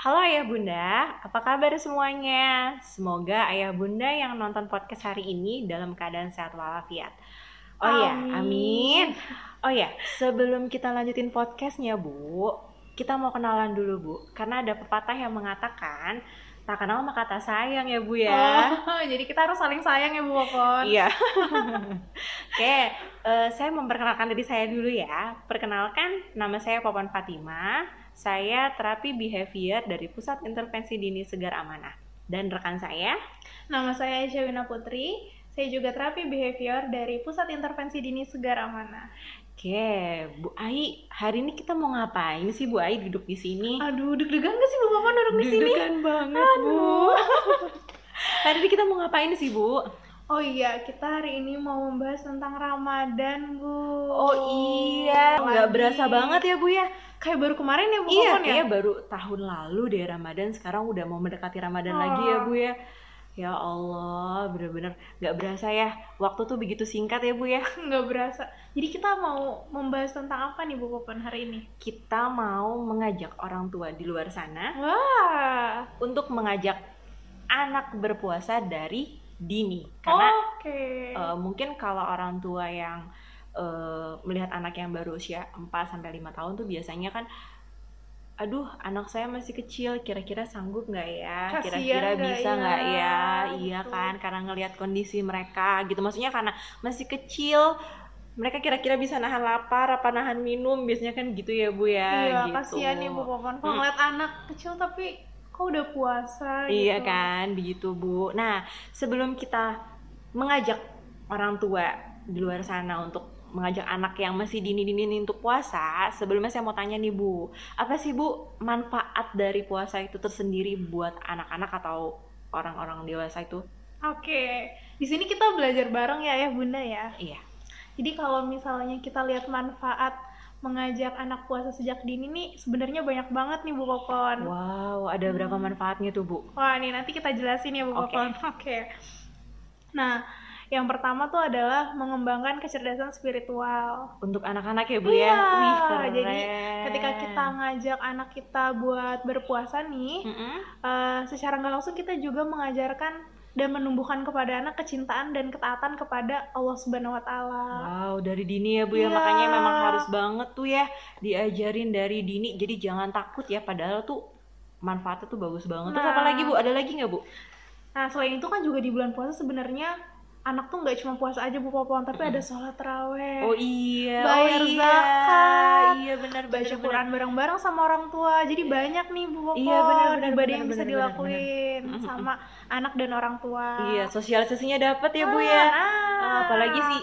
Halo Ayah Bunda, apa kabar semuanya? Semoga Ayah Bunda yang nonton podcast hari ini dalam keadaan sehat walafiat. Oh ya, amin. Oh ya, sebelum kita lanjutin podcastnya Bu, kita mau kenalan dulu Bu, karena ada pepatah yang mengatakan tak kenal maka kata sayang ya Bu ya. Oh, jadi kita harus saling sayang ya Bu Popon. Iya. Oke, eh, saya memperkenalkan diri saya dulu ya. Perkenalkan, nama saya Popon Fatima. Saya terapi behavior dari Pusat Intervensi Dini Segar Amanah. Dan rekan saya, Nama saya Aisyah Wina Putri. Saya juga terapi behavior dari Pusat Intervensi Dini Segar Amanah. oke, Bu Ai, hari ini kita mau ngapain sih Bu Ai duduk di sini? Aduh, deg-degan gak sih Bu Popon duduk di sini? Deg-degan banget Bu. hari ini kita mau ngapain sih Bu? Oh iya, kita hari ini mau membahas tentang Ramadan, Bu. Oh iya, nggak berasa banget ya Bu ya? Kayak baru kemarin ya Bu Iya, Popon ya? baru tahun lalu deh Ramadan. Sekarang udah mau mendekati Ramadan lagi ya Oh. Bu ya. Ya Allah, bener-bener nggak berasa ya. Waktu tuh begitu singkat ya Bu ya. Nggak berasa. Jadi kita mau membahas tentang apa nih Bu Popon hari ini? Kita mau mengajak orang tua di luar sana Wah, untuk mengajak anak berpuasa dari dini. Karena oke. eh, mungkin kalau orang tua yang eh, melihat anak yang baru usia 4 sampai 5 tahun tuh biasanya kan aduh anak saya masih kecil kira-kira sanggup nggak ya kira-kira bisa ya? nggak ya iya Gitu. kan karena ngelihat kondisi mereka gitu maksudnya karena masih kecil mereka kira-kira bisa nahan lapar apa nahan minum biasanya kan gitu ya bu ya iya, gitu. kasihan nih Bu Popon. Kalau Hmm. ngeliat anak kecil tapi kok udah puasa Iya gitu. kan, begitu Bu. Nah, sebelum kita mengajak orang tua di luar sana untuk mengajak anak yang masih dini-dini ini untuk puasa, sebelumnya saya mau tanya nih Bu, apa sih Bu manfaat dari puasa itu tersendiri buat anak-anak atau orang-orang dewasa itu? Oke, di sini kita belajar bareng ya ya Bunda ya. Iya. Jadi kalau misalnya kita lihat manfaat mengajak anak puasa sejak dini nih sebenarnya banyak banget nih Bu Popon. Wow, ada berapa manfaatnya tuh Bu? Wah, nih nanti kita jelasin ya Bu Oke. Popon. Oke. Nah, yang pertama tuh adalah mengembangkan kecerdasan spiritual. Untuk anak-anak ya Bu Iya, ya? Wih, keren. jadi Ketika kita ngajak anak kita buat berpuasa nih, Mm-mm. eh, secara nggak langsung kita juga mengajarkan dan menumbuhkan kepada anak kecintaan dan ketaatan kepada Allah Subhanahu wa taala. Wow, dari dini ya Bu ya. Iya. Makanya memang harus banget tuh ya diajarin dari dini. Jadi jangan takut ya padahal tuh manfaatnya tuh bagus banget. Terus Nah. apa lagi Bu? Ada lagi nggak Bu? Nah, selain itu kan juga di bulan puasa sebenarnya anak tuh nggak cuma puasa aja Bu Popon, tapi ada sholat taraweh. Oh iya, Bayar oh iya. zakat, Iya benar baca Quran bareng-bareng sama orang tua. Jadi banyak nih Bu Popon Iya, ibadah benar, yang bisa benar, dilakuin benar. sama anak dan orang tua. Iya, sosialisasinya dapat ya Bu ya. Ah, Ah, apalagi sih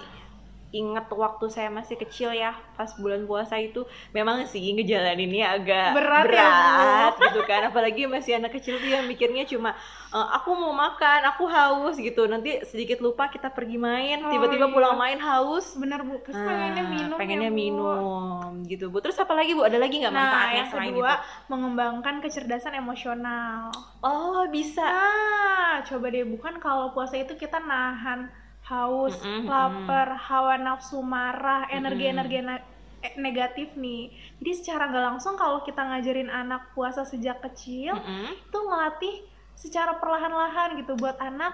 inget waktu saya masih kecil ya pas bulan puasa itu memang sih ngejalaninnya agak Berat ya, berat gitu kan. Apalagi masih anak kecil tuh yang mikirnya cuma "E, aku mau makan aku haus gitu. Nanti sedikit lupa kita pergi main Oh, tiba-tiba iya. pulang main haus. Bener Bu, terus Ah, pengennya minum pengennya ya, Bu. minum gitu bu. Terus apa lagi bu? Ada lagi nggak Nah, manfaatnya yang selain kedua, itu? mengembangkan kecerdasan emosional. oh bisa. Nah, coba deh bukan kalau puasa itu kita nahan haus, Mm-mm, lapar, hawa nafsu marah, energi-energi na- eh, negatif nih. Jadi secara nggak langsung kalau kita ngajarin anak puasa sejak kecil, Mm-mm. itu ngelatih secara perlahan-lahan gitu buat anak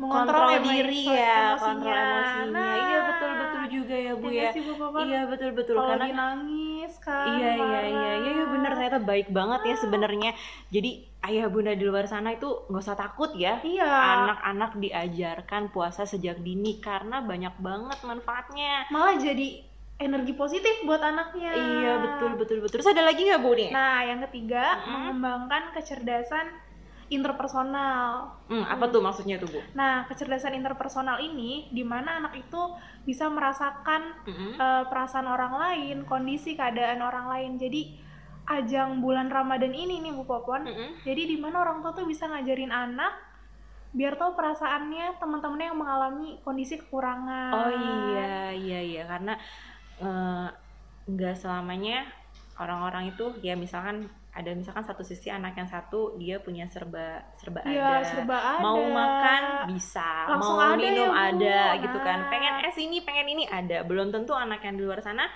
kontrol mengontrol diri ya emosinya. kontrol emosinya Nah, iya betul betul juga ya iya ya sih, Bu Popon? iya betul betul kalau karena nangis kan, Iya iya iya iya iya bener ternyata baik banget ya sebenarnya. Jadi ayah bunda di luar sana itu nggak usah takut ya. Iya. Anak-anak diajarkan puasa sejak dini karena banyak banget manfaatnya. Malah jadi energi positif buat anaknya. Iya betul betul betul. Terus ada lagi nggak bu nih? Nah, yang ketiga, Mm-mm. mengembangkan kecerdasan interpersonal. Hmm, apa tuh maksudnya tuh bu? Nah, kecerdasan interpersonal ini di mana anak itu bisa merasakan Mm-mm. eh, perasaan orang lain, kondisi keadaan orang lain. Jadi ajang bulan Ramadan ini nih Bu Popon. Mm-mm. Jadi di mana orang tua tuh bisa ngajarin anak biar tahu perasaannya teman-temannya yang mengalami kondisi kekurangan. Oh iya iya iya karena eh, nggak selamanya orang-orang itu ya misalkan ada misalkan satu sisi anak yang satu dia punya serba serba Iya, ada. serba ada. mau makan bisa. Langsung mau ada minum ya, ada gitu kan. pengen es ini pengen ini ada. Belum tentu anak yang di luar sana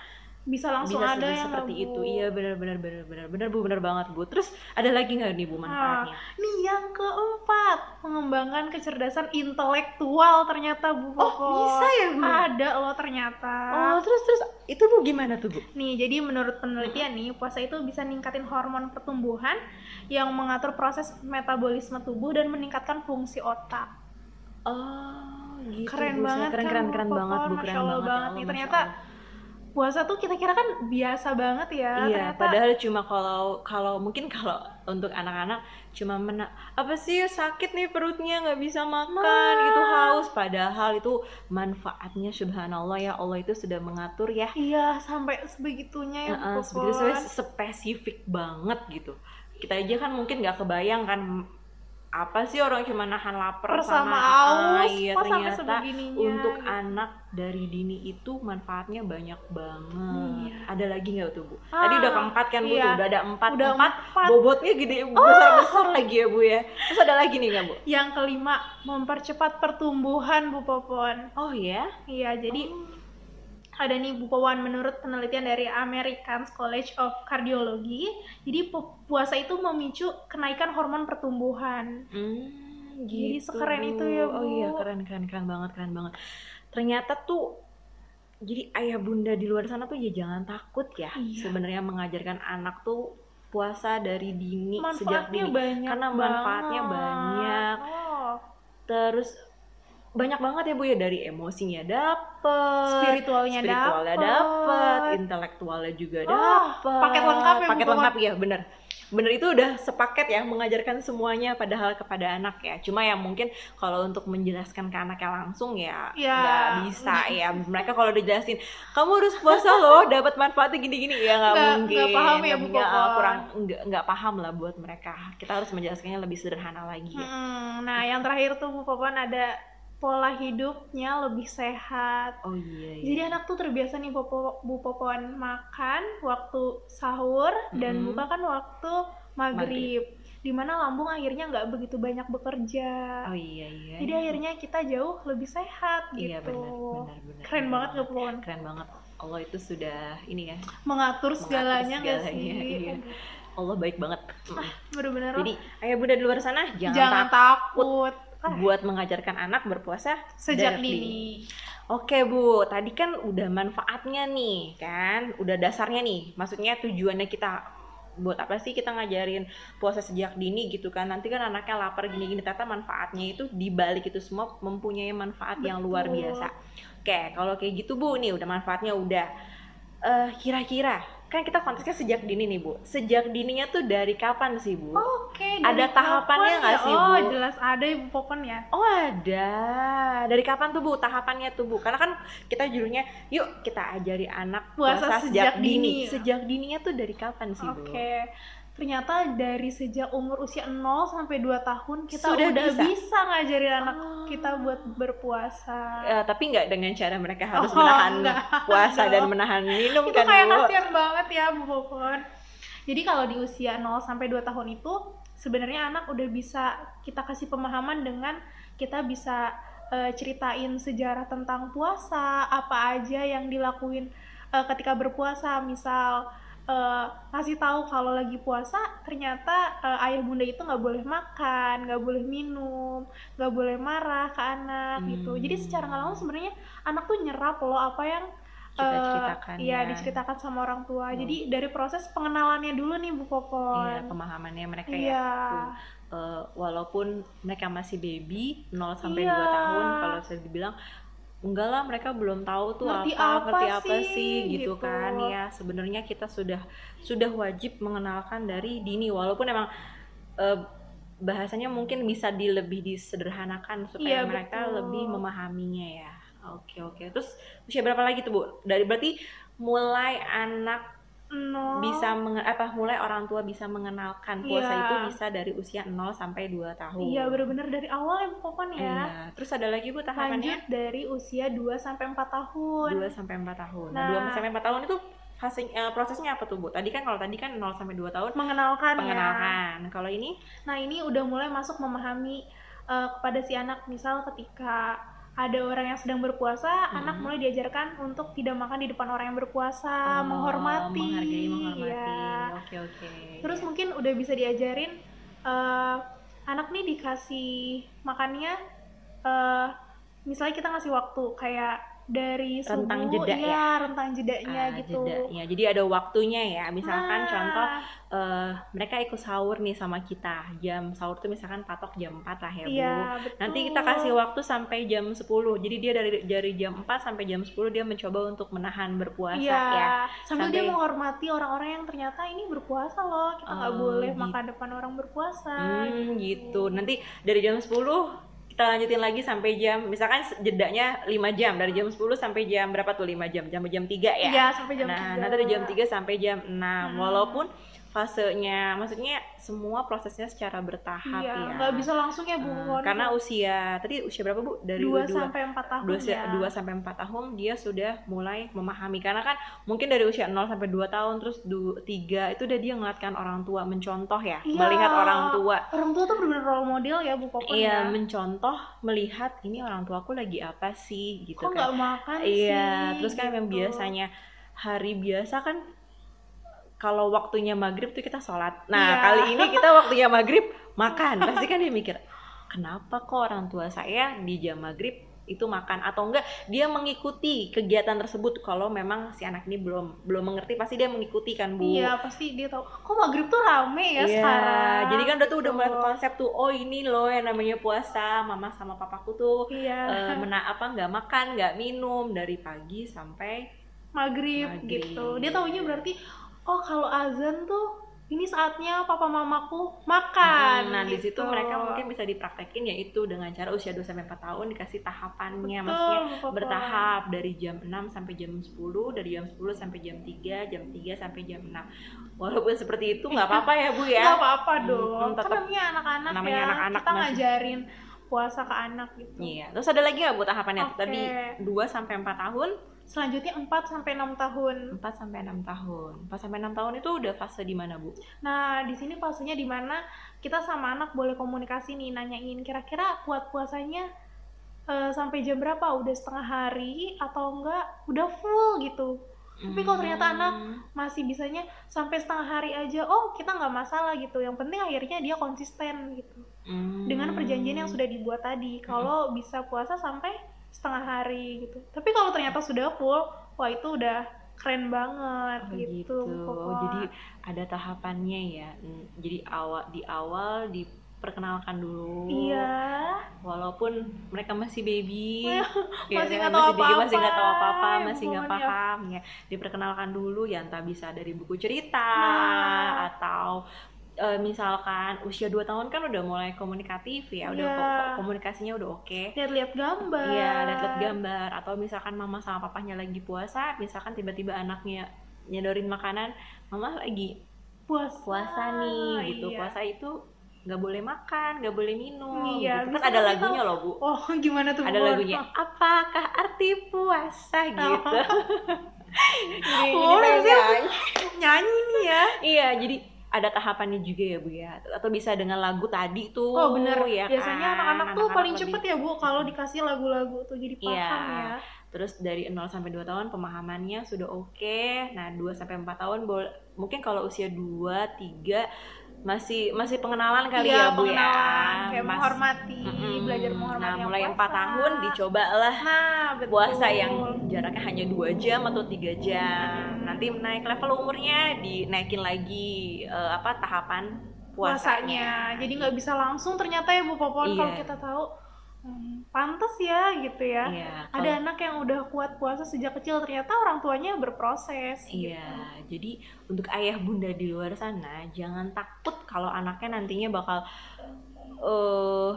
bisa langsung bisa ada yang seperti itu. Bu. Iya benar benar benar benar benar Bu, benar banget Bu. Terus ada lagi nggak nih Bu manfaatnya? Nih yang keempat, mengembangkan kecerdasan intelektual ternyata Bu oh, bisa ya Bu? Ada loh ternyata. Oh, terus terus itu Bu gimana tuh Bu? Nih, jadi menurut penelitian nih, puasa itu bisa ningkatin hormon pertumbuhan yang mengatur proses metabolisme tubuh dan meningkatkan fungsi otak. Oh, gitu. Keren Bu. Banget keren kan, keren Bu keren banget Bu, keren banget. ya banget Allah, nih. Ternyata Allah. Puasa tuh kita kira kan biasa banget ya. Iya, ternyata padahal cuma kalau kalau mungkin kalau untuk anak-anak cuma mena apa sih sakit nih perutnya nggak bisa makan Nah. gitu haus padahal itu manfaatnya subhanallah ya Allah itu sudah mengatur ya Iya, sampai sebegitunya ya, Heeh, Bu sebegitu spesifik banget gitu kita aja kan mungkin nggak kebayang kan apa sih orang cuma nahan lapar Bersama ah, aus, iya ternyata untuk gitu. anak dari dini itu manfaatnya banyak banget. Iya. ada lagi nggak tuh bu? Tadi udah Ah, keempat kan bu iya. tuh? Udah ada empat. Udah empat empat. bobotnya gede besar besar lagi ya bu ya. Terus ada lagi nih nggak bu? Yang kelima, mempercepat pertumbuhan Bu Popon. oh ya Iya, jadi ada nih Bu Popon menurut penelitian dari American College of Cardiology, jadi pu- puasa itu memicu kenaikan hormon pertumbuhan. Hmm, Jadi gitu, sekeren Bu. itu ya, Oh iya, Bu. keren keren keren banget, keren banget. Ternyata tuh jadi ayah bunda di luar sana tuh ya jangan takut ya. Iya. Sebenarnya mengajarkan anak tuh puasa dari dini sejak Manfaatnya dini. banyak Karena manfaatnya banget. banyak. Oh, Terus banyak banget ya Bu ya dari emosinya dapet, spiritualnya, spiritualnya dapet. dapet, intelektualnya juga Oh, dapet. paket lengkap ya, Paket lengkap ya, bener. Bener itu udah sepaket ya mengajarkan semuanya padahal kepada anak ya. Cuma yang mungkin kalau untuk menjelaskan ke anaknya langsung ya Ya, nggak bisa ya. Mereka kalau udah jelasin, kamu harus puasa loh, dapat manfaatnya gini-gini ya nggak mungkin. nggak paham ya, Bu Popon? kurang nggak paham lah buat mereka. Kita harus menjelaskannya lebih sederhana lagi ya. Hmm, nah, yang terakhir tuh Bu Popon ada pola hidupnya lebih sehat. Oh iya. iya. Jadi anak tuh terbiasa nih Popo, Bu Popon makan waktu sahur dan Mm-mm. buka kan waktu maghrib. Di mana lambung akhirnya nggak begitu banyak bekerja. Oh iya iya. Jadi akhirnya kita jauh lebih sehat Iya gitu. benar benar benar. Keren benar banget nggak Popon? Keren banget. Allah itu sudah ini ya. Mengatur segalanya nggak segalanya, sih? iya. Allah baik banget. Mm. Bener-bener Jadi ayah bunda di luar sana jangan, jangan takut takut. Buat mengajarkan anak berpuasa sejak dini. Oke Bu, tadi kan udah manfaatnya nih kan, udah dasarnya nih. Maksudnya tujuannya kita buat apa sih kita ngajarin puasa sejak dini gitu kan? Nanti kan anaknya lapar gini-gini. Ternyata manfaatnya itu dibalik itu semua mempunyai manfaat yang luar Betul. biasa. Oke kalau kayak gitu bu nih udah manfaatnya udah. Eh, kira-kira kan kita konteksnya sejak dini nih bu sejak dininya tuh dari kapan sih bu Oke, Ada dari tahapannya nggak ya? sih, Oh, Bu? jelas ada Ibu Popon ya. Oh ada. Dari kapan tuh bu tahapannya tuh bu? Karena kan kita judulnya yuk kita ajari anak Puasa puasa, sejak sejak dini. dini. Sejak dininya tuh dari kapan sih bu? Oke. Ternyata dari sejak umur usia 0 sampai 2 tahun kita Sudah udah bisa? bisa, ngajarin anak Oh. kita buat berpuasa. Eh, tapi nggak dengan cara mereka harus Oh, menahan enggak. puasa dan menahan minum itu kan kayak bu? kasihan banget ya Bu Popon. Jadi kalau di usia 0 sampai 2 tahun itu sebenarnya anak udah bisa kita kasih pemahaman dengan kita bisa eh, ceritain sejarah tentang puasa, apa aja yang dilakuin eh, ketika berpuasa, misal eh, ngasih tahu kalau lagi puasa ternyata eh, ayah bunda itu nggak boleh makan, nggak boleh minum, nggak boleh marah ke anak gitu. Hmm. Jadi secara nggak langsung sebenarnya anak tuh nyerap loh apa yang Kita ceritakan Iya, ya. diceritakan sama orang tua. Hmm. Jadi dari proses pengenalannya dulu nih Bu Popon. Iya, pemahamannya mereka ya. Iya. Tuh. Eh, walaupun mereka masih baby 0 sampai Iya. 2 tahun kalau saya dibilang enggak lah mereka belum tahu tuh Ngerti apa, apa ngerti apa sih, sih gitu, gitu. kan. Ya sebenarnya kita sudah sudah wajib mengenalkan dari dini. Walaupun emang eh, bahasanya mungkin bisa di lebih disederhanakan supaya Iya, mereka betul. lebih memahaminya ya. Oke oke. Terus usia berapa lagi tuh bu? Dari berarti mulai anak No. bisa menge- apa mulai orang tua bisa mengenalkan puasa Iya. itu bisa dari usia 0 sampai 2 tahun. Iya, bener-bener dari awal ya Bu Popon ya. Iya. Terus ada lagi Bu Lanjut tahapannya dari usia 2 sampai 4 tahun. 2 sampai 4 tahun. Nah, Nah. 2 sampai 4 tahun itu fase eh, prosesnya apa tuh Bu? Tadi kan kalau tadi kan 0 sampai 2 tahun Mengenalkan ya. pengenalan. Kalau ini Nah, ini udah mulai masuk memahami eh, kepada si anak misal ketika ada orang yang sedang berpuasa, Hmm. anak mulai diajarkan untuk tidak makan di depan orang yang berpuasa, Oh, menghormati. menghargai menghormati ya. oke oke Terus Iya. mungkin udah bisa diajarin eh, anak nih dikasih makannya eh misalnya kita ngasih waktu kayak dari subuh Rentang jeda iya, ya? rentang jedanya Ah, gitu. jedanya. jadi ada waktunya ya misalkan Nah, contoh eh, mereka ikut sahur nih sama kita jam sahur tuh misalkan patok jam 4 lah ya bu Iya, betul. Nanti kita kasih waktu sampai jam 10. Jadi dia dari dari jam 4 sampai jam 10 dia mencoba untuk menahan berpuasa Iya, ya. sambil dia Sampai- menghormati orang-orang yang ternyata ini berpuasa loh. Kita nggak Oh, boleh gitu. makan depan orang berpuasa. Hmm, gitu. Nanti dari jam 10 kita lanjutin lagi sampai jam misalkan jedanya 5 jam dari jam 10 sampai jam berapa tuh 5 jam? Jam jam 3 ya. Iya, sampai jam nah, 3. nanti dari jam 3 sampai jam 6. Hmm. Walaupun fasenya maksudnya semua prosesnya secara bertahap Iya, ya. nggak bisa langsung ya Bu. Won. karena usia tadi usia berapa Bu? Dari 2 dua- sampai 4 tahun dua, ya. dua sampai 4 tahun dia sudah mulai memahami karena kan mungkin dari usia 0 sampai 2 tahun terus 3 itu udah dia ngeliatkan orang tua mencontoh ya Iya. melihat orang tua Orang tua tuh benar-benar role model ya Bu Popon iya ya. mencontoh melihat ini orang tuaku lagi apa sih gitu Kok kan nggak makan sih? iya terus kan yang gitu. biasanya hari biasa kan kalau waktunya maghrib tuh kita sholat nah Iya. kali ini kita waktunya maghrib makan pasti kan dia mikir kenapa kok orang tua saya di jam maghrib itu makan atau enggak dia mengikuti kegiatan tersebut kalau memang si anak ini belum belum mengerti pasti dia mengikuti kan bu Iya, pasti dia tahu. Kok maghrib tuh rame ya Iya, sekarang. jadi kan udah tuh udah Gitu. mulai konsep tuh oh ini loh yang namanya puasa mama sama papaku tuh Iya. eh, mena apa nggak makan nggak minum dari pagi sampai maghrib, Maghrib. gitu. Dia taunya berarti oh kalau azan tuh ini saatnya papa mamaku makan. Hmm, nah di situ gitu. mereka mungkin bisa dipraktekin yaitu dengan cara usia 2 sampai 4 tahun dikasih tahapannya Betul, maksudnya Popon. bertahap dari jam 6 sampai jam 10 dari jam 10 sampai jam 3 jam 3 sampai jam 6 walaupun seperti itu nggak apa-apa ya Bu ya Nggak apa-apa dong. hmm, kan tetap- namanya anak-anak namanya ya. anak-anak Kita masih- ngajarin puasa ke anak gitu. Iya, terus ada lagi nggak Bu tahapannya? Oke. Tadi 2 sampai 4 tahun, Selanjutnya 4 sampai 6 tahun. 4 sampai 6 tahun. 4 sampai 6 tahun itu udah fase di mana, Bu? Nah, di sini fasenya di mana kita sama anak boleh komunikasi nih, nanyain kira-kira kuat puasanya eh, sampai jam berapa? Udah setengah hari atau enggak udah full gitu. Tapi kalau ternyata anak Hmm. masih bisanya sampai setengah hari aja, oh kita nggak masalah gitu. Yang penting akhirnya dia konsisten gitu. Hmm. Dengan perjanjian yang sudah dibuat tadi. Kalau bisa puasa sampai setengah hari gitu. Tapi kalau ternyata sudah full, wah itu udah keren banget Oh, gitu. gitu. Pokoknya. Jadi ada tahapannya ya. Jadi awal di awal diperkenalkan dulu. iya. Walaupun mereka masih baby, ya masih nggak tahu baby, masih nggak tahu apa-apa, apa-apa, ya masih nggak ya. paham ya. Diperkenalkan dulu ya entah bisa dari buku cerita Nah. atau eh, misalkan usia 2 tahun kan udah mulai komunikatif ya, udah Iya. ko- komunikasinya udah oke. Lihat-lihat gambar. Iya, lihat-lihat gambar atau misalkan mama sama papahnya lagi puasa, misalkan tiba-tiba anaknya nyedorin makanan, mama lagi Puasa. puasa nih gitu. Iya. Puasa itu nggak boleh makan, nggak boleh minum. Iya, gitu. Kan ada lagunya tahu. loh, Bu. Oh, gimana tuh? Ada Bu? lagunya. Apakah arti puasa gitu. Oh, harusnya nyanyi. Nyanyi nih ya. Iya, jadi ada tahapannya juga ya Bu ya. Atau bisa dengan lagu tadi tuh. Oh bener, ya biasanya kan? anak-anak tuh paling lebih- cepet ya bu kalau dikasih lagu-lagu tuh jadi paham Iya. ya. Terus dari 0 sampai 2 tahun pemahamannya sudah oke. Nah, 2 sampai 4 tahun mungkin kalau usia 2, 3 masih masih pengenalan kali Iya, ya Bu ya. kayak Mas- menghormati, Mm-mm. belajar menghormati Nah, mulai. 4 tahun dicobalah Nah, betul. puasa yang jaraknya hanya 2 jam atau 3 jam. Hmm. Nanti naik level umurnya dinaikin lagi eh, apa tahapan puasanya. puasanya. Jadi nggak bisa langsung ternyata ya Bu Popon Iya. kalau kita tahu. Hmm, pantes ya gitu ya. Iya, Ada kalau- anak yang udah kuat puasa sejak kecil ternyata orang tuanya berproses. Iya, jadi untuk ayah bunda di luar sana jangan takut kalau anaknya nantinya bakal eh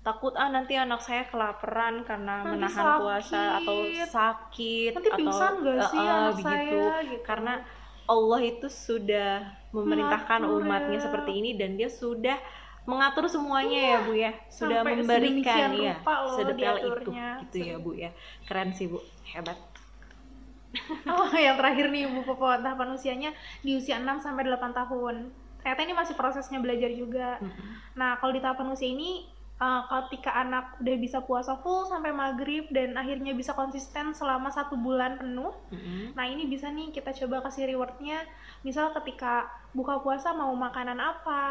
takut ah nanti anak saya kelaparan karena Nanti menahan puasa atau sakit. sakit Nanti atau pingsan gak sih eh, eh, anak begitu. saya gitu. Karena Allah itu sudah memerintahkan umatnya ya. seperti ini dan dia sudah mengatur semuanya ya Bu ya, sudah Iya, Sampai memberikan ya loh sedetail itu gitu ya Bu ya. Keren sih Bu, hebat. Oh, yang terakhir nih Bu Popo, tahapan usianya di usia 6 sampai 8 tahun. Ternyata ini masih prosesnya belajar juga. Mm-mm. Nah, kalau di tahapan usia ini uh, ketika anak udah bisa puasa full sampai maghrib dan akhirnya bisa konsisten selama satu bulan penuh Mm-mm. nah ini bisa nih kita coba kasih rewardnya. Misal ketika buka puasa mau makanan apa?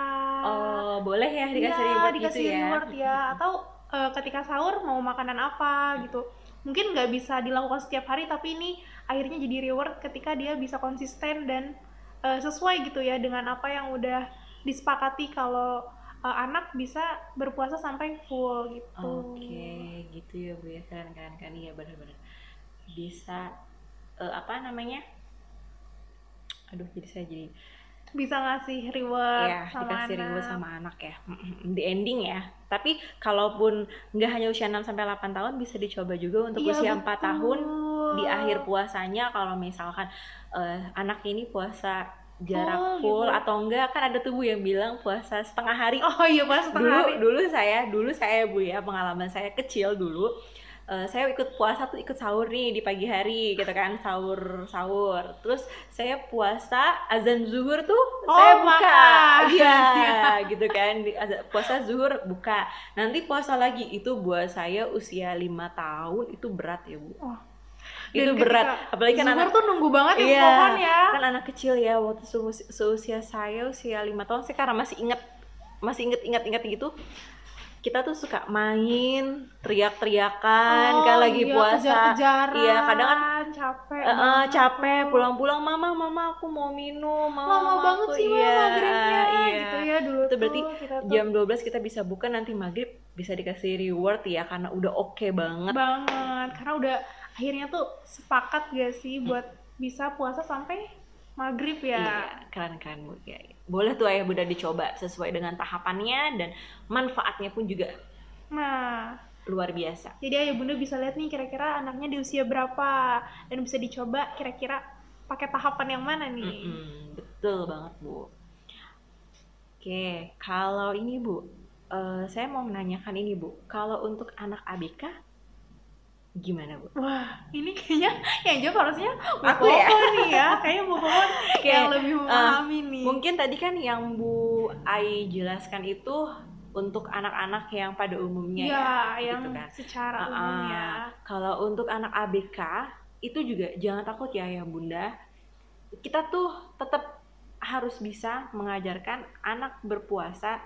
Oh, boleh ya dikasih Iya, reward dikasih gitu ya. reward ya. Atau uh, ketika sahur mau makanan apa gitu. Mungkin nggak bisa dilakukan setiap hari tapi ini akhirnya jadi reward ketika dia bisa konsisten dan uh, sesuai gitu ya dengan apa yang udah disepakati kalau uh, anak bisa berpuasa sampai full gitu Oke, gitu ya Bu ya. Keren keren kan iya benar-benar. Bisa eh, apa namanya? Aduh, jadi saya jadi bisa ngasih reward ya sama dikasih anak reward sama anak ya. Di ending ya. Tapi kalaupun nggak hanya usia 6 sampai 8 tahun bisa dicoba juga untuk Iya, usia 4 betul. tahun di akhir puasanya kalau misalkan eh, anak ini puasa jarak Full, full, gitu. atau enggak kan ada tubuh yang bilang puasa setengah hari. Oh iya pas setengah dulu hari. dulu saya dulu saya bu ya pengalaman saya kecil dulu eh, saya ikut puasa tuh ikut sahur nih di pagi hari gitu kan sahur sahur. Terus saya puasa azan zuhur tuh Oh, saya buka. iya gitu kan puasa zuhur buka. Nanti puasa lagi itu buat saya usia lima tahun itu berat ya bu. Oh. Itu berat apalagi kan anak tuh nunggu banget ya Iya, pohon ya kan anak kecil ya waktu seusia, seusia saya usia lima tahun saya karena masih inget masih inget inget inget gitu kita tuh suka main teriak-teriakan kan lagi iya, puasa kejar-kejaran, Iya, kadang kan, capek banget capek pulang-pulang mama mama aku mau minum mama, lama mama banget aku." sih mama iya, maghribnya iya. gitu ya dulu Itu berarti tuh jam 12 kita bisa buka nanti maghrib bisa dikasih reward ya karena udah oke banget banget karena udah akhirnya tuh sepakat gak sih buat bisa puasa sampai maghrib ya Iya, keren-keren Bu. Ya, boleh tuh ayah bunda dicoba sesuai dengan tahapannya dan manfaatnya pun juga nah luar biasa. jadi ayah bunda bisa lihat nih kira-kira anaknya di usia berapa dan bisa dicoba kira-kira pakai tahapan yang mana nih Mm-mm, betul banget Bu. Oke, kalau ini Bu, eh, saya mau menanyakan ini Bu, kalau untuk anak ABK gimana Bu? wah ini kayaknya yang jawab harusnya Bu Aku ya? Nih ya kayaknya Bu Popon Oke, yang lebih memahami nih Mungkin tadi kan yang Bu Ai jelaskan itu untuk anak-anak yang pada umumnya Iya, ya, yang gitu kan. secara Ah, umum ya. Kalau untuk anak ABK itu juga jangan takut ya ya bunda. Kita tuh tetap harus bisa mengajarkan anak berpuasa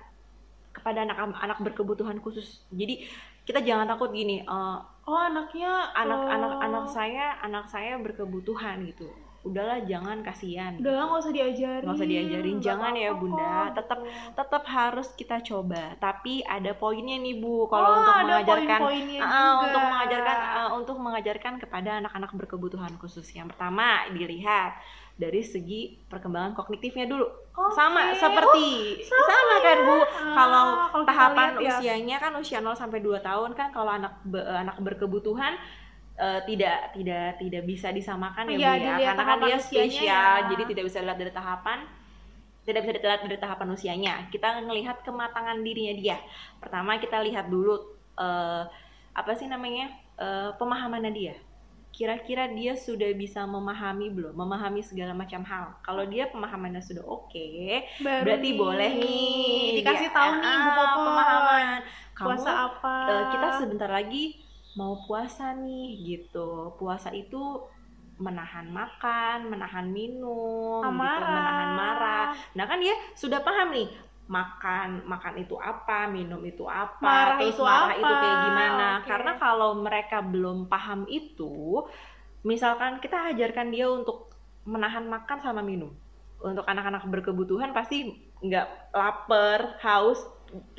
kepada anak anak berkebutuhan khusus. Jadi kita jangan takut gini. eh, Oh anaknya anak eh, anak anak saya anak saya berkebutuhan gitu. Udahlah jangan kasihan. udah lah nggak usah diajarin. Nggak usah diajarin, jangan ya, Bunda. kok, Tetap- gitu. Tetap harus kita coba. Tapi ada poinnya nih Bu kalau Oh, untuk mengajarkan poin-poinnya Ah, juga. untuk mengajarkan ah, untuk mengajarkan kepada anak-anak berkebutuhan khusus. Yang pertama dilihat dari segi perkembangan kognitifnya dulu. Oke. Sama seperti sama sama, kan Bu. Ah, kalau tahapan lihat ya. usianya kan usia 0 sampai 2 tahun kan kalau anak be- anak berkebutuhan eh, tidak tidak tidak bisa disamakan ya Iya, Bu ya. dilihat Karena kan dia spesial, ya. jadi tidak bisa dilihat dari tahapan tidak bisa dilihat dari tahapan usianya. Kita melihat kematangan dirinya dia. Pertama kita lihat dulu eh, apa sih namanya eh, pemahamannya dia. Kira-kira dia sudah bisa memahami belum? Memahami segala macam hal. Kalau dia pemahamannya sudah oke, Baru berarti nih, boleh nih dikasih dia- tahu nih Bu ah, Popon. pemahaman. Kamu Puasa apa? eh, kita sebentar lagi mau puasa nih gitu. Puasa itu menahan makan, menahan minum, gitu, menahan marah. Nah kan dia sudah paham nih makan makan itu apa, minum itu apa, Marah terus itu marah apa, itu kayak gimana. oke. Karena kalau mereka belum paham itu, misalkan kita ajarkan dia untuk menahan makan sama minum. Untuk anak-anak berkebutuhan pasti nggak lapar, haus,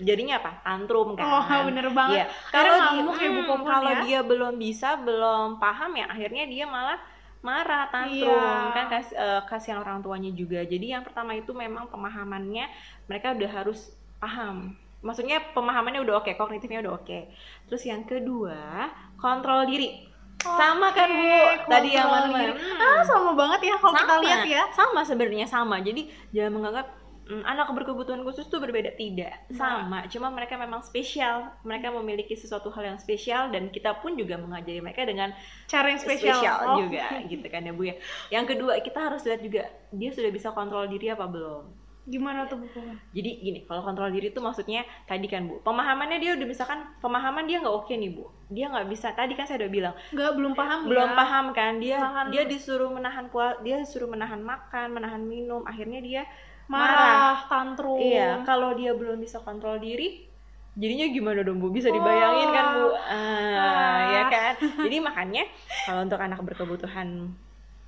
jadinya apa? Tantrum kan. Oh bener banget. Iya. Akhirnya Kalau dia, ya, hmm, Popon kalau ya. dia belum bisa, belum paham ya, akhirnya dia malah marah, tantrum, Iya. kan kas, eh, kasihan orang tuanya juga. Jadi yang pertama itu memang pemahamannya mereka udah harus paham. Maksudnya pemahamannya udah oke, kognitifnya udah oke. Terus yang kedua, kontrol diri. sama kan Bu? Tadi yang mana? diri. Ah sama banget ya kalau kita lihat ya. Sama sebenarnya sama. Jadi jangan menganggap "Hmm, anak berkebutuhan khusus tuh berbeda. Tidak sama. Cuma mereka memang spesial. Mereka memiliki sesuatu hal yang spesial dan kita pun juga mengajari mereka dengan Cara yang spesial, Oh. juga gitu kan ya bu ya. Yang kedua kita harus lihat juga dia sudah bisa kontrol diri apa belum? Gimana tuh Bu? Jadi gini, kalau kontrol diri itu maksudnya tadi kan Bu, pemahamannya dia udah misalkan pemahaman dia nggak oke nih Bu, dia nggak bisa. Tadi kan saya udah bilang. Nggak belum paham belum ya? paham kan, dia dia disuruh menahan dia disuruh menahan makan, menahan minum, akhirnya dia marah, tantrum. Iya, kalau dia belum bisa kontrol diri, jadinya gimana dong Bu? Bisa dibayangin kan Bu? Ah, Ah. ya kan. Jadi makanya kalau untuk anak berkebutuhan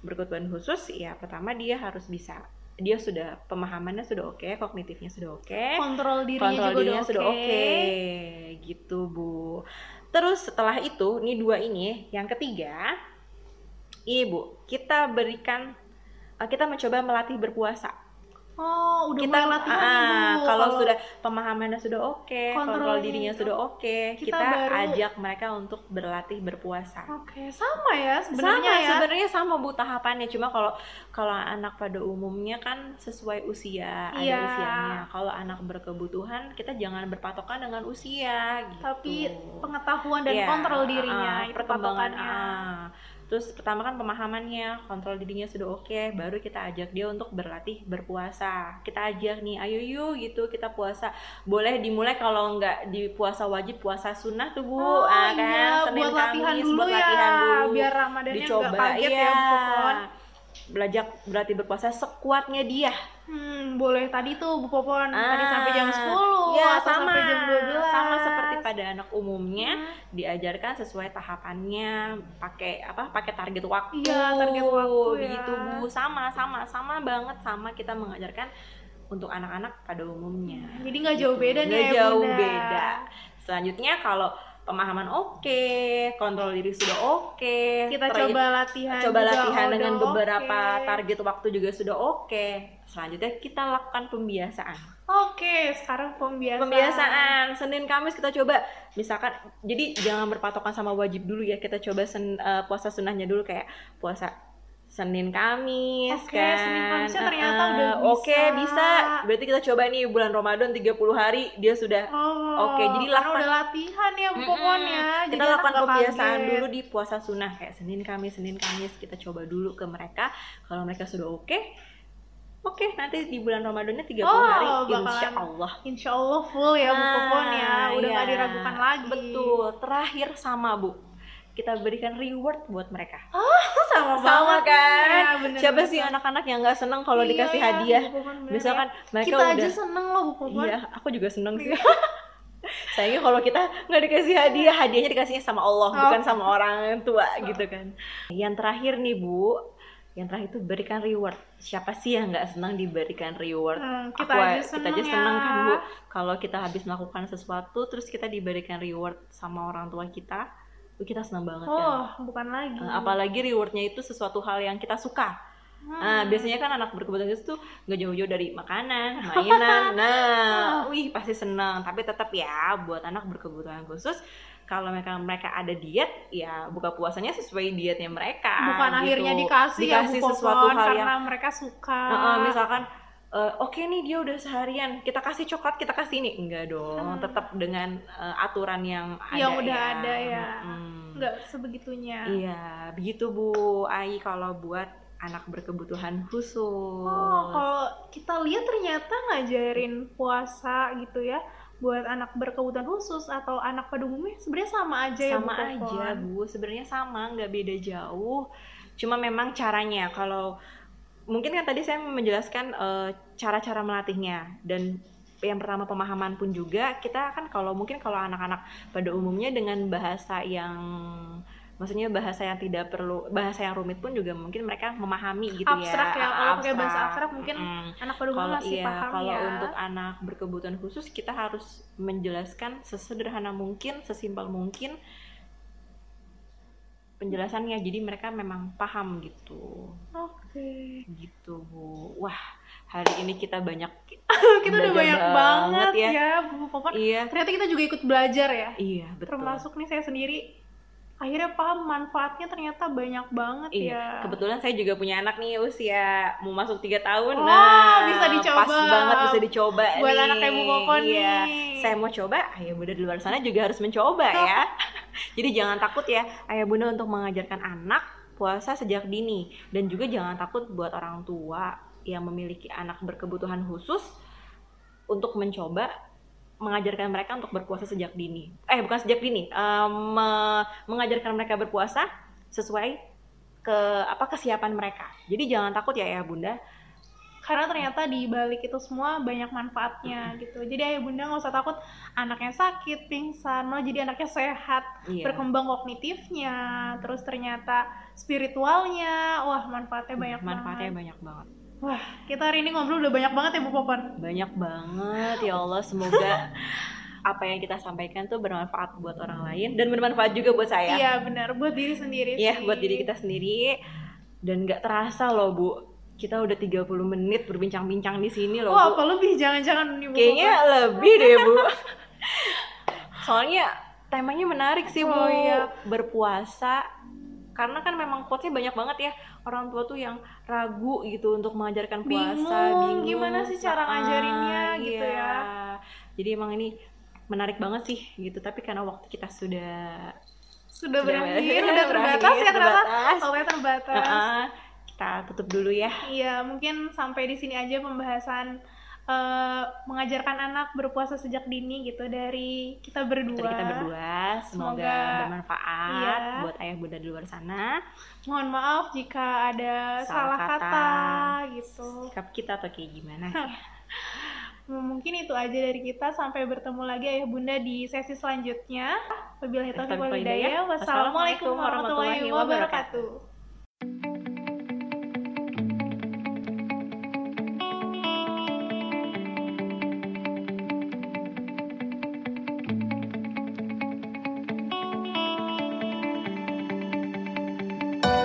berkebutuhan khusus, ya pertama dia harus bisa dia sudah pemahamannya sudah oke, kognitifnya sudah oke, Kontrol dirinya kontrol juga dirinya udah sudah oke. oke, gitu Bu. Terus setelah itu, ini dua ini, yang ketiga, ini Bu, kita berikan, eh, kita mencoba melatih berpuasa Oh, udah kita mulai latihan ah, Bu. kalau sudah pemahamannya sudah oke, kontrol Kontrolnya dirinya itu- sudah oke, kita kita, baru- ajak mereka untuk berlatih berpuasa. Oke, sama ya Sama sebenarnya ya. sebenarnya sama bu tahapannya, cuma kalau kalau anak pada umumnya kan sesuai usia, Iya. ada usianya. Kalau anak berkebutuhan kita jangan berpatokan dengan usia gitu. Tapi pengetahuan dan Iya, kontrol dirinya ah, itu perkembangan patokannya. ah. Terus pertama kan pemahamannya, kontrol dirinya sudah oke, baru kita ajak dia untuk berlatih berpuasa. Kita ajak nih, ayo yuk gitu kita puasa. Boleh dimulai kalau nggak di puasa wajib, puasa sunnah tuh bu, Oh Ah, kan? iya, Senin, buat latihan Kamis, dulu buat ya, latihan dulu. biar Ramadannya nggak Dicoba, kaget iya. ya, Popon. Belajar berlatih berpuasa sekuatnya dia. Hmm, boleh tadi tuh Bu Popon, tadi Ah, sampai jam 10 ya, atau sama, sampai jam 12. Sama seperti pada anak umumnya, Hmm. diajarkan sesuai tahapannya pakai apa pakai target waktu Iya, target waktu ya. begitu bu sama sama sama banget sama kita mengajarkan untuk anak-anak pada umumnya Jadi nggak jauh beda nih Nggak ya, jauh Bunda. beda selanjutnya kalau pemahaman oke kontrol diri sudah oke Kita tra- coba latihan coba juga latihan dengan beberapa oke. target waktu juga sudah oke selanjutnya kita lakukan pembiasaan Oke, sekarang pembiasaan. pembiasaan Senin Kamis kita coba misalkan jadi jangan berpatokan sama wajib dulu ya kita coba sen, eh, puasa sunnahnya dulu kayak puasa Senin Kamis Oke, kan Senin Kamisnya ternyata Eh, udah eh, oke bisa. bisa berarti kita coba nih bulan Ramadan 30 hari dia sudah Oh, Oke, jadi karena lakukan- udah latihan ya Bu Mm-mm. Popon ya. Jadi kita lakukan nggak pembiasaan kaget. dulu di puasa sunnah kayak Senin Kamis Senin Kamis kita coba dulu ke mereka kalau mereka sudah oke oke nanti di bulan Ramadannya 30 Oh, hari insya Allah Insya Allah full ya Bu Nah, Popon ya. Udah iya. diragukan lagi. Betul. Terakhir sama Bu. Kita berikan reward buat mereka. Sama, Sama banget. kan? Ya, bener, Siapa bener. sih anak-anak yang nggak seneng kalau Iya, dikasih iya, hadiah? Bener Misalkan ya. mereka kita udah aja seneng loh Bu Popon. Iya, aku juga seneng sih. Sayangnya kalau kita nggak dikasih hadiah, hadiahnya dikasihnya sama Allah, Oh. bukan sama orang tua gitu kan. Yang terakhir nih Bu, yang terakhir itu berikan reward. Siapa sih yang nggak senang diberikan reward? Hmm, kita Aku- aja kita seneng aja ya. seneng kan bu kalau kita habis melakukan sesuatu terus kita diberikan reward sama orang tua kita kita senang banget kan Oh, bukan lagi. Uh, apalagi rewardnya itu sesuatu hal yang kita suka Hmm. Nah, biasanya kan anak berkebutuhan khusus tuh nggak jauh-jauh dari makanan, mainan. Nah, wih pasti senang. Tapi tetap ya buat anak berkebutuhan khusus, kalau mereka mereka ada diet, ya buka puasanya sesuai dietnya mereka. bukan gitu. akhirnya dikasih, dikasih ya sesuatu hal karena yang mereka suka. Heeh, misalkan eh, oke nih dia udah seharian kita kasih coklat kita kasih ini enggak dong Hmm. tetap dengan eh, aturan yang ada Yang udah ya. ada ya. Mm. Nggak sebegitunya. iya begitu bu Ai kalau buat anak berkebutuhan khusus Oh, kalau kita lihat ternyata ngajarin puasa gitu ya buat anak berkebutuhan khusus atau anak pada umumnya sebenarnya sama aja ya sama Bu Popon. aja bu sebenarnya sama nggak beda jauh cuma memang caranya kalau mungkin kan tadi saya menjelaskan eh, cara-cara melatihnya dan yang pertama pemahaman pun juga kita kan kalau mungkin kalau anak-anak pada umumnya dengan bahasa yang maksudnya bahasa yang tidak perlu bahasa yang rumit pun juga mungkin mereka memahami gitu Abstrak ya ya, kalau pakai bahasa abstrak mungkin Mm-mm. Anak pada umumnya masih iya paham kalau ya. untuk anak berkebutuhan khusus kita harus menjelaskan sesederhana mungkin sesimpel mungkin penjelasannya jadi mereka memang paham gitu Oke. gitu bu wah hari ini kita banyak kita udah banyak banget ya. ya, Bu Popon. iya Ternyata kita juga ikut belajar ya. iya betul Termasuk nih saya sendiri akhirnya paham manfaatnya ternyata banyak banget Iya, ya. kebetulan saya juga punya anak nih usia mau masuk tiga tahun. Wah, nah, bisa dicoba. Pas banget bisa dicoba Buat nih. anak Ibu Popon iya. nih. Saya mau coba, ayah bunda di luar sana juga harus mencoba ya. Jadi jangan takut ya, ayah bunda untuk mengajarkan anak puasa sejak dini dan juga jangan takut buat orang tua yang memiliki anak berkebutuhan khusus untuk mencoba mengajarkan mereka untuk berpuasa sejak dini. Eh bukan sejak dini, um, mengajarkan mereka berpuasa sesuai ke apa kesiapan mereka. Jadi jangan takut ya ya bunda. Karena ternyata di balik itu semua banyak manfaatnya gitu. Jadi ayah bunda nggak usah takut anaknya sakit, pingsan, malah jadi anaknya sehat, Iya. berkembang kognitifnya, terus ternyata spiritualnya, wah manfaatnya banyak Manfaatnya banget. banyak banget. Wah kita hari ini ngobrol udah banyak banget ya Bu Popon. Banyak banget ya Allah. Semoga apa yang kita sampaikan tuh bermanfaat buat orang lain dan bermanfaat juga buat saya. Iya benar, buat diri sendiri Iya, buat diri kita sendiri. Dan nggak terasa loh Bu, kita udah 30 menit berbincang-bincang di sini loh Wah, Bu. apa lebih jangan-jangan Kayaknya lebih deh Bu. Soalnya temanya menarik sih Bu. Oh, iya. Berpuasa. Karena kan memang quotes-nya banyak banget ya orang tua tuh yang ragu gitu untuk mengajarkan puasa, Bingung, bingung, gimana sih cara Ah, ngajarinnya gitu iya. ya. Jadi emang ini menarik banget sih gitu. Tapi karena waktu kita sudah sudah Sudah berakhir, berakhir, udah terbatas ya ternyata. terbatas. Waktunya terbatas. Ah, kita tutup dulu ya. Iya, mungkin sampai di sini aja pembahasan eh, mengajarkan anak berpuasa sejak dini gitu dari kita berdua. Dari kita berdua, semoga, Semoga- bermanfaat iya. buat ayah bunda di luar sana. Mohon maaf jika ada Salah salah, kata. kata. gitu. Sikap kita atau kayak gimana? Mungkin itu aja dari kita. Sampai bertemu lagi ayah bunda di sesi selanjutnya. Wabillahi taufiq wal hidayah. Wassalamualaikum warahmatullahi wabarakatuh.